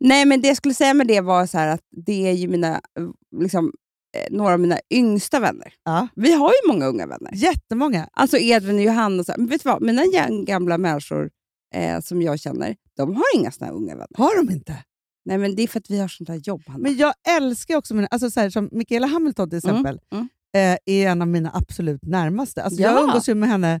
Nej, men det jag skulle säga med det var så att det är ju mina, eh, liksom, eh, några av mina yngsta vänner. Ja. Vi har ju många unga vänner. Jättemånga. Alltså Edvin och Johanna. Så här, men vet du vad? Mina gamla människor eh, som jag känner, de har inga såna här unga vänner. Har de inte? Nej, men det är för att vi har sånt här jobb, Hanna. Men jag älskar också, mina, alltså så här, som Michaela Hamilton till exempel, mm. Eh, är en av mina absolut närmaste. Alltså Ja. Jag umgås ju med henne,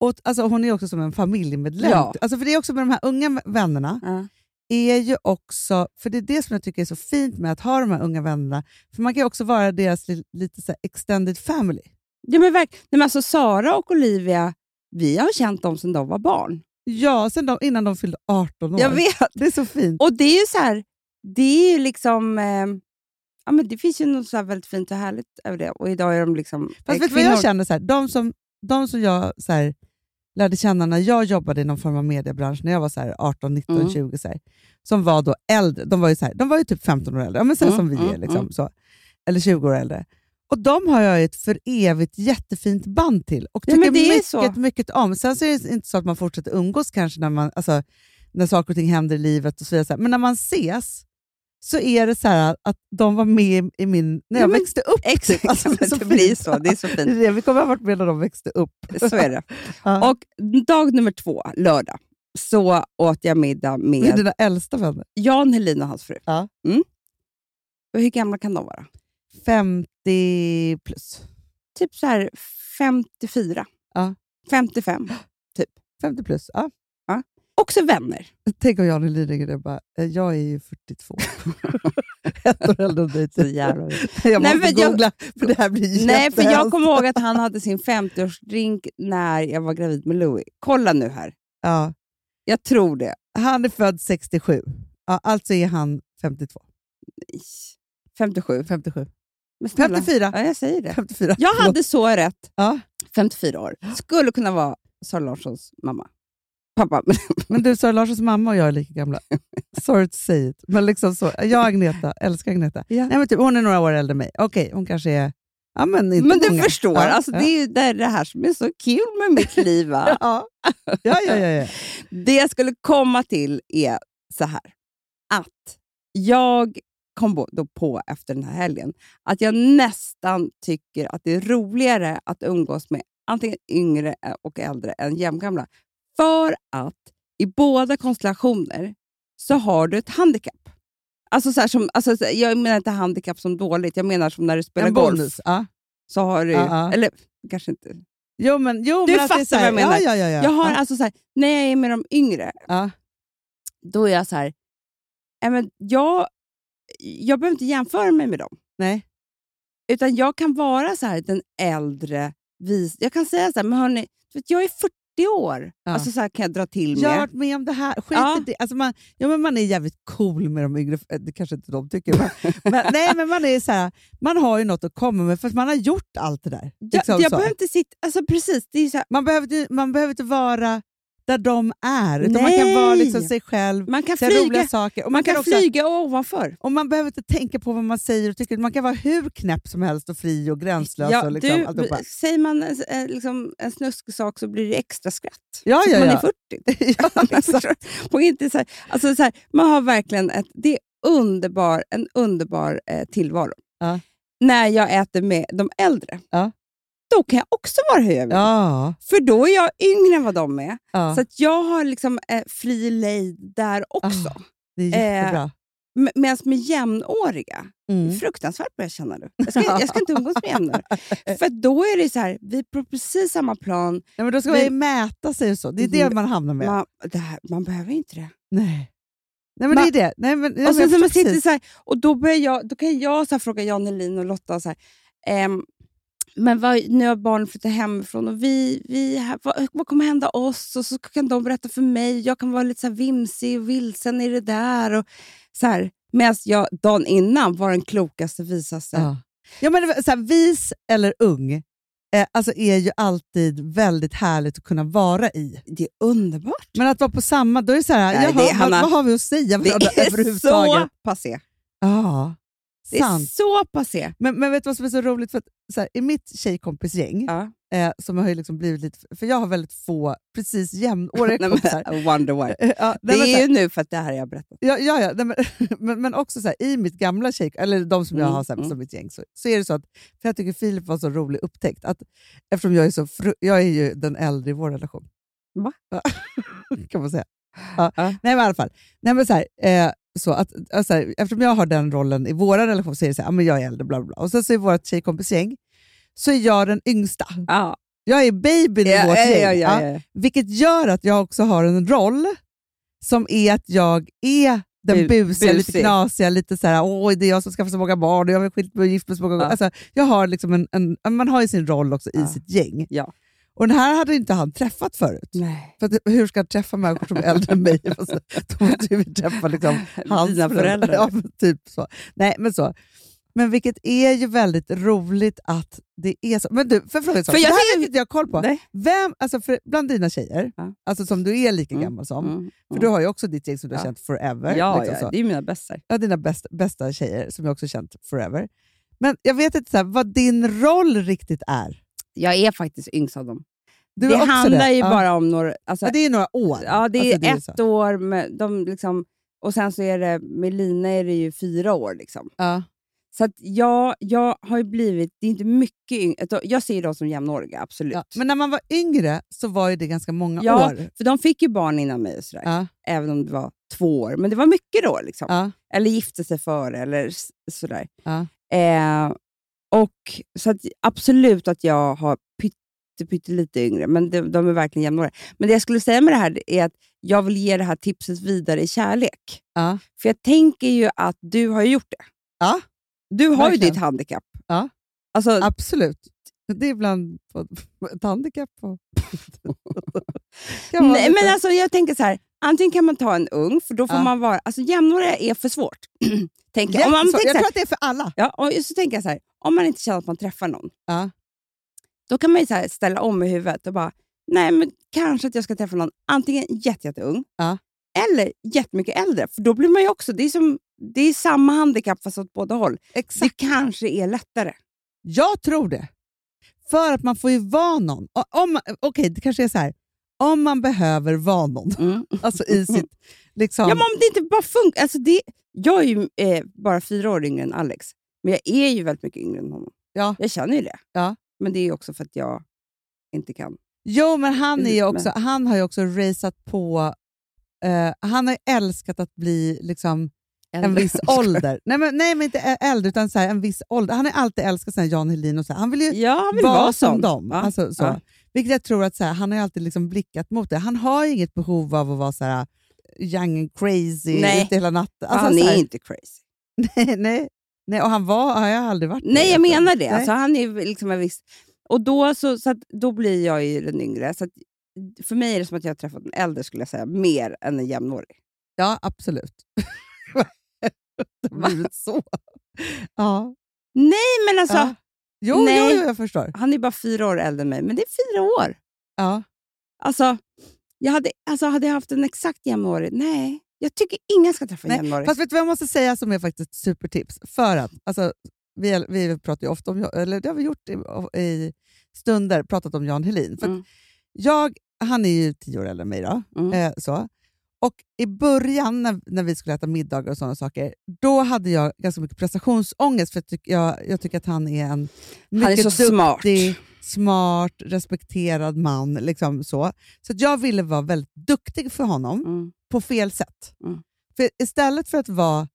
och, alltså hon är också som en familjemedlem. Ja. Alltså för det är också med de här unga vännerna, Ja. är ju också, för det är det som jag tycker är så fint med att ha de här unga vännerna, för man kan också vara deras li, lite så extended family. Ja, men verk- Nej, men alltså Sara och Olivia, vi har känt dem sedan de var barn. Ja, sen de, innan de fyllde 18 år. Jag vet. Det är så fint. Och det är ju så här, det är ju liksom... Eh, ja, men det finns ju något så väldigt fint och härligt över det. Och idag är de liksom... Fast eh, vet du vad jag känner? Så här, de, som, de som jag så här, lärde känna när jag jobbade i någon form av mediebransch, när jag var så här 18, 19, Mm. 20, så här, som var då äldre. De var ju, så de var ju typ 15 år äldre, ja, men så Mm, som vi mm, är. Liksom, mm. så. Eller 20 år äldre. Och de har jag ett för evigt jättefint band till och Ja, tycker är mycket, så. mycket om. Sen så är det inte så att man fortsätter umgås kanske när, man, alltså, när saker och ting händer i livet, och så vidare, men när man ses så är det så här att de var med i min, när Ja, jag men växte upp. Exakt, typ. Alltså, men det är så det blir så. Det är så fint. [LAUGHS] det. Vi kommer ha varit med när de växte upp. Så är det. [LAUGHS] Ja. Och dag nummer två, lördag, så åt jag middag Med med dina äldsta vänner. Jan Helin och hans fru. Ja. Mm. Och hur gamla kan de vara? 50 plus. Typ så här 54. Ja. 55. 50 plus, ja. Också vänner. [LAUGHS] Tänk om ringer och bara, "Eh, jag är ju 42. Ett år äldre än dig. Så typ. jävla [LAUGHS] Jag Nej, måste men jag- googla, för det här blir Nej, för jag kommer ihåg att han hade sin 50-årsdrink när jag var gravid med Louis. Kolla nu här. Ja. Jag tror det. Han är född 67, ja, alltså är han 52. 57. 57. Men snälla. 54. Ja, jag säger det. 54. Jag förlåt. hade så rätt. Ja. 54 år. Skulle kunna vara Sara Larssons mamma. Pappa. [LAUGHS] Men du, Sara Larssons mamma och jag är lika gamla. [LAUGHS] Sorry to say it. Men liksom så. Jag och Agneta, älskar Agneta. Ja. Nej, men typ, hon är några år äldre än mig. Okej, hon kanske är... Ja, men inte Men du många. förstår, Ja, alltså, ja. det är ju det, det här som är så kul med mitt liv. Va? [LAUGHS] Ja, ja, ja, ja. Det jag skulle komma till är så här. Att jag kom då på efter den här helgen att jag nästan tycker att det är roligare att umgås med antingen yngre och äldre än jämngamla. För att i båda konstellationer så har du ett handikapp. Alltså, så som, alltså, jag menar inte handikapp som dåligt, jag menar som när du spelar En golf. bonus. Ja. Så har du, Ja, ja. Eller kanske inte. Jo, men, jo, Du men fattar här- vad jag menar. Ja, ja, ja, ja. Jag har alltså så här, när jag är med de yngre, då är jag så här, "Nej, men jag, jag behöver inte jämföra mig med dem. Nej. Utan jag kan vara så här, den äldre, vis, jag kan säga så här, men hörni, jag är 40 år. Ja. Alltså så här kan jag dra till Jag har med. varit med om det här. Skit Ja. det. Alltså man, ja, men man är jävligt cool med de yngre. Det kanske inte de tycker. Men, [LAUGHS] men, nej, men man, är så här, man har ju något att komma med för att man har gjort allt det där. Jag, Liksom jag så. behöver inte sitta... Alltså precis, det är så här, man, behöver, man behöver inte vara där de är, utan man kan vara liksom sig själv, man kan flyga, roliga saker. Och man kan också, flyga ovanför. och man behöver inte tänka på vad man säger och tycker. Man kan vara hur knäpp som helst och fri och gränslös. Ja, och liksom, du, säger man en, liksom, en snuskig sak så blir det extra skratt. Ja, ja, man ja. är 40. [LAUGHS] ja, [LAUGHS] inte så här, alltså så här, man har verkligen ett, det är underbar, en underbar eh, tillvaro. Ja. När jag äter med de äldre, Ja. Då kan jag också vara hur jag vill. Ja, För då är jag yngre än vad de är. ja. Så att jag har liksom eh, fri lejd där också. Ah, det är jättebra. M- Medan med jämnåriga, Mm. fruktansvärt börjar jag känna nu. Jag ska, jag ska inte umgås med jämnåriga. [LAUGHS] För då är det så här, vi är på precis samma plan. Nej, men då ska Vi- man mäta sig och så. Det är det Mm. man hamnar med. Man, här, man behöver inte det. Nej. Nej, men Man- det är det. Nej, men, ja, och, men sen, så jag man förstår sitter precis. så här, och då, börjar jag, då kan jag så fråga Jan Helin och Lotta, så här, ehm, men vad, nu har barnen flyttat hemifrån och vi, vi vad, vad kommer hända oss? Och så kan de berätta för mig. Jag kan vara lite så vimsig och vilsen i det där. Och så här, Medan jag dagen innan var den klokaste, visaste. Ja. Ja, men det så här, vis eller ung eh, alltså är ju alltid väldigt härligt att kunna vara i. Det är underbart. Men att vara på samma, då är det så här, Nej, jaha, det är- vad, Hanna, vad har vi att säga Det varandra är så överhuvudtaget? passé. Ja, Det är sant. så passé. Men, men vet du vad som är så roligt? För att, så här, I mitt tjejkompisgäng, Ja. eh, som har liksom blivit lite, för jag har väldigt få precis jämnåriga [LAUGHS] kompisar. wonder why. [LAUGHS] Ja, Det är ju nu för att det här har jag berättat. Ja, ja, ja nej, men, [LAUGHS] men, men också så här, i mitt gamla tjej, eller de som jag Mm, har så här, mm. som mitt gäng, så, så är det så att, för jag tycker Filip var så rolig upptäckt, att eftersom jag är så fru, jag är ju den äldre i vår relation. Va? Kan man säga. Ja. Ja. Nej men i alla fall, nej, men så här, eh, så att, alltså, här, eftersom jag har den rollen i vår relation så är det så här, men jag är äldre, bla bla. Och sen så i vårt tjejkompisgäng så är jag den yngsta. Ja. Jag är babyn i Ja, vårt ja, gäng. ja, ja. Vilket gör att jag också har en roll som är att jag är den Bu- busiga, lite busig. knasiga, lite så här, åh det är jag som skaffar så många barn och jag har skilt mig och gift mig så många. Ja. Alltså, jag har liksom en, en, man har ju sin roll också i Ja. sitt gäng. Ja. Och den här hade inte han träffat förut. Nej. För att, hur ska han träffa människor som är äldre än mig? Alltså, Då måste vi träffa liksom, [LAUGHS] hans Dina föräldrar. Ja, typ så. Nej, men så. Men vilket är ju väldigt roligt att det är så. Men du, för fråga? För jag det här vet inte jag har koll på. Nej. Vem, alltså för, bland dina tjejer, Ja. alltså som du är lika Mm, gammal som, Mm, för mm. du har ju också ditt gäng som du har Ja. känt forever. Ja, liksom ja det är mina bästar. ja, dina bästa, bästa tjejer som jag också känt forever. Men jag vet inte så här, vad din roll riktigt är. Jag är faktiskt yngst av dem. Du det är handlar ju ja. bara om några... Alltså, Ja, det är några år. ja, det är Alltså, ett så. år, med, de liksom, och sen så är det med Lina är det ju fyra år. Liksom. Ja. Så att jag, jag har ju blivit, det är inte mycket yngre, jag ser dem som jämnåriga, absolut. Ja. Men när man var yngre så var ju det ganska många Ja, år. För de fick ju barn innan mig, och sådär, Ja. även om det var två år. Men det var mycket då. Liksom. Eller gifte sig före, eller sådär. Eh, och, så att, absolut att jag har pytte, pytte lite yngre, men de, de är verkligen jämnåriga. Men det jag skulle säga med det här är att jag vill ge det här tipset vidare i kärlek. Ja. För jag tänker ju att du har gjort det. Ja, Du har verkligen. ju ditt handikapp. Ja. Alltså, Absolut. Det är ibland ett handikapp. Och [LAUGHS] nej, men alltså, jag tänker så här, antingen kan man ta en ung, för då får Ja. man vara... Alltså jämnåriga är för svårt. [CLEARS THROAT] tänker. Om man tänker jag så här, tror att det är för alla. Ja, och så tänker jag så här, om man inte känner att man träffar någon, Ja. då kan man ju så ställa om i huvudet och bara, nej men kanske att jag ska träffa någon antingen jätte, jätteung Ja. eller jättemycket äldre. För då blir man ju också, det är, som, det är samma handikapp fast åt båda håll. Exakt. Det kanske är lättare. Jag tror det. För att man får ju vara någon. Om, Okej, det kanske är så här. Om man behöver vara någon, Mm. [LAUGHS] alltså i sitt... Liksom, Ja, men om det inte bara funkar. Alltså det, jag är ju eh, bara fyra år yngre än Alex, men jag är ju väldigt mycket yngre än honom. Ja. Jag känner ju det. Ja. Men det är också för att jag inte kan. Jo, men han, är också, han har ju också raceat på Eh, han har älskat att bli liksom, en viss ålder. Nej men, nej, men inte äldre, utan så här, en viss ålder. Han har alltid älskat så här, Jan Helin och så här. Han vill ju Ja, han vill vara, vara som dem. Ja. Alltså, så. Ja. Vilket jag tror att så här, han har alltid liksom blickat mot det. Han har inget behov av att vara så här young and crazy Nej. ute hela natten. Alltså, han är inte crazy. [LAUGHS] nej, nej, nej, och han var, har jag aldrig varit Nej, jag menar det. Nej. Alltså, han är liksom en viss... Och då, så, så att, då blir jag ju den yngre. Så att, för mig är det som att jag har träffat en äldre, skulle jag säga, mer än en jämnårig. Ja, absolut. [LAUGHS] det har blivit så. Ja. Nej, men alltså, ja. Jo, nej. jo, jag förstår. han är bara fyra år äldre än mig, men det är fyra år. Ja. Alltså, jag hade, alltså, hade jag haft en exakt jämnårig? Nej, jag tycker ingen ska träffa en Nej, jämnårig. Fast vet du vad jag måste säga som är faktiskt ett supertips? För att, alltså, vi, vi pratar ju ofta om, eller det har vi gjort i, i stunder, pratat om Jan Helin. För Mm. jag, han är ju tio år äldre än mig. Då, Mm. eh, så. Och I början när, när vi skulle äta middagar och sådana saker, då hade jag ganska mycket prestationsångest för jag, tyck, jag, jag tycker att han är en mycket Han är så smart. duktig, smart, respekterad man. Liksom så så jag ville vara väldigt duktig för honom Mm. På fel sätt. Mm. För istället för att vara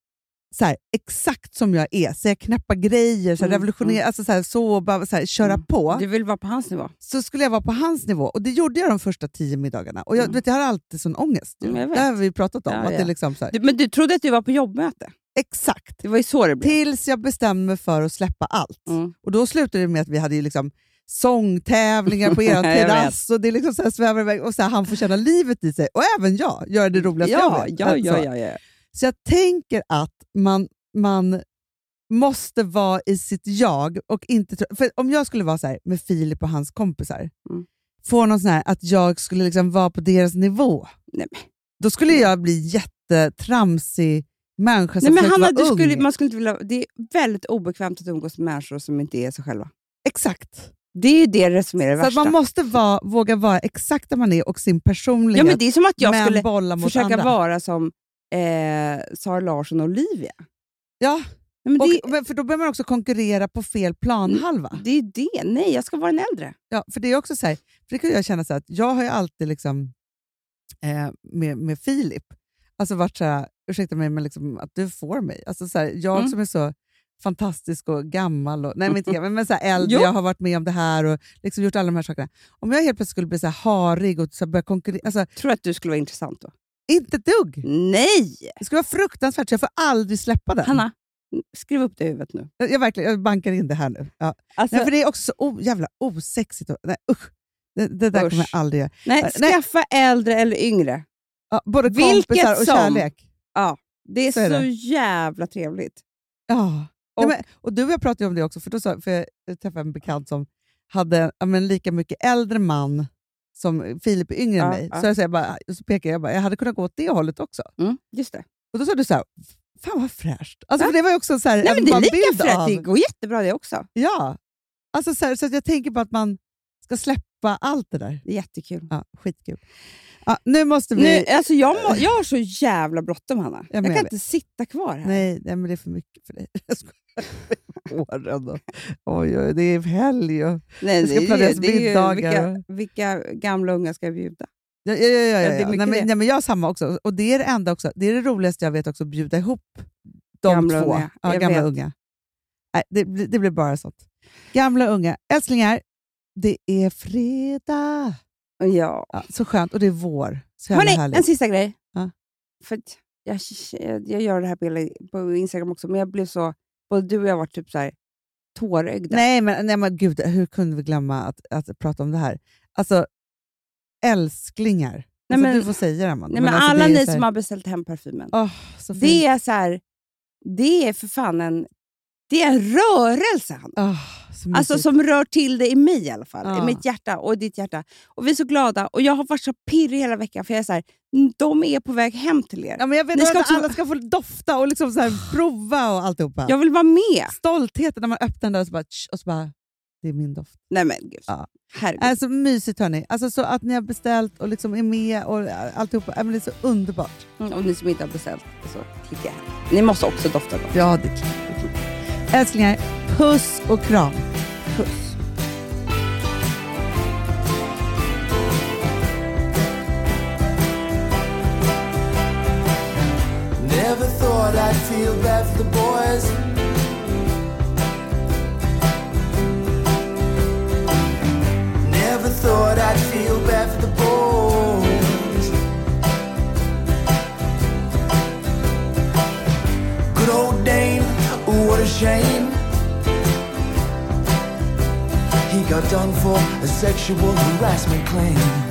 så här, exakt som jag är, säga knäppa grejer, så här, Mm, revolutionera, alltså så, här, så bara så här, köra Mm. på, Du vill vara på hans nivå. så skulle jag vara på hans nivå. Och Det gjorde jag de första tio middagarna. Och jag, Mm. vet, jag har alltid sån ångest. Mm, det har vi pratat om. Ja, att Det ja. är liksom så Du, men du trodde att du var på jobbmöte? exakt. Det var ju så det blev. Tills jag bestämde mig för att släppa allt. Mm. Och Då slutade det med att vi hade ju liksom sångtävlingar på [LAUGHS] er Jag terrass och det liksom så här svävar iväg och så här, han får känna livet i sig. Och även jag gör det roligaste jag Ja, vet. ja, Alltså. ja, ja, ja. Så jag tänker att man, man måste vara i sitt jag. och inte För Om jag skulle vara så här med Filip och hans kompisar, Mm. få någon sån här att jag skulle liksom vara på deras nivå, Nej, då skulle jag bli jättetramsig människa som Nej, men Hanna, du ung. skulle, man skulle inte vilja, det är väldigt obekvämt att umgås med människor som inte är sig själva. Exakt. Det är ju det som är det Så värsta. man måste vara, våga vara exakt där man är och sin personlighet, ja, men det är som att jag skulle försöka andra. vara som eh, Sara Larsson och Olivia. Ja, Nej, men och, det, för då börjar man också konkurrera på fel planhalva. det är det. Nej, jag ska vara den äldre. Ja, för det är också så här, för det kan jag känna så här, att jag har ju alltid liksom, eh, med, med Filip alltså varit så här, ursäkta mig, men liksom, att du får mig. Alltså så här, jag Mm. som är så fantastisk och gammal, och, nej men inte gammal, men så [LAUGHS] äldre, Jo. jag har varit med om det här och liksom gjort alla de här sakerna. Om jag helt plötsligt skulle bli så harig och så börja konkurrera, alltså Tror du att du skulle vara intressant då? inte ett dugg. Nej! Det skulle vara fruktansvärt, så jag får aldrig släppa den. Hanna, skriv upp det i huvudet nu. Jag, jag, verkligen, jag bankar in det här nu. Ja. Alltså, Nej, för det är också så o, jävla osexigt. Och, nej, usch. Det, det där Usch. kommer jag aldrig göra. nej, nej. skaffa äldre eller yngre. Ja, både Vilket kompisar och som. kärlek. Det är Så så, är det. jävla trevligt. Ja. Och- Nej, men, och du och jag pratade om det också, för, då sa, för jag träffade en bekant som hade men, lika mycket äldre man som Filip är yngre Ja, än mig. ja. Så, jag, så, jag, bara, så pekade jag bara, jag hade kunnat gå åt det hållet också. Mm, just det. Och då sa du så här, fan vad fräscht. Alltså, Ja. det var också så här, Nej, en men det är lika fräscht. av- Det går jättebra det också. Ja. Alltså, så, här, så jag tänker på att man ska släppa allt det där. Det är jättekul. Ja, skitkul. Ja, nu måste vi... Nu, alltså jag, må, jag har så jävla bråttom, Hanna. Jag, men kan jag inte sitta kvar här. Nej, nej, men det är för mycket för dig. [LAUGHS] Jag. [LAUGHS] Åren och, oj, oj, det är helg och... Nej, Det ska planeras middagar Vilka, vilka gamla unga ska jag bjuda? Ja, ja, ja, ja, ja, Nej, men, nej, men jag har samma också. Och det är det enda också. Det är det roligaste jag vet också, att bjuda ihop de Gamla två. unga. Ja, Jag gamla vet. unga. Nej, det, blir- det blir bara sånt. Gamla unga. Älsklingar, det är fredag. Ja. Ja, så skönt. Och det är vår. Så Hörni, härligt. en sista grej. Ja. För jag, jag gör det här på Instagram också, men jag blev så... Både du och jag var typ så här tårögda. Nej, men, nej, men gud, hur kunde vi glömma att, att prata om det här? Alltså, älsklingar. Nej, Alltså, men- du får säga det, Amanda. Nej, men alltså, alla ni här- som har beställt hem parfymen. Fint. det är så här... Det är för fan en... Det är en rörelse, Hanna. Åh, så Alltså mysigt. som rör till det i mig i alla fall. Ja. I mitt hjärta och ditt hjärta. Och vi är så glada. Och jag har varit så pirrig hela veckan för jag är så här, de är på väg hem till er. Ja, men jag vet Ni att också- alla ska få dofta och liksom så här, prova och alltihopa. Jag vill vara med. Stoltheten när man öppnar den där och så bara, och så bara det är min doft. Nej men gud. Ja. Herregud. Alltså mysigt hörni. Alltså, så att ni har beställt och liksom är med och alltihopa. Ja, men det är så underbart. Mm, och ni som inte har beställt, så klicka här. Ni måste också dofta då. Ja, det är Älsklingar, puss och kram. Puss. Never thought I'd feel bad for the boys done for a sexual harassment claim.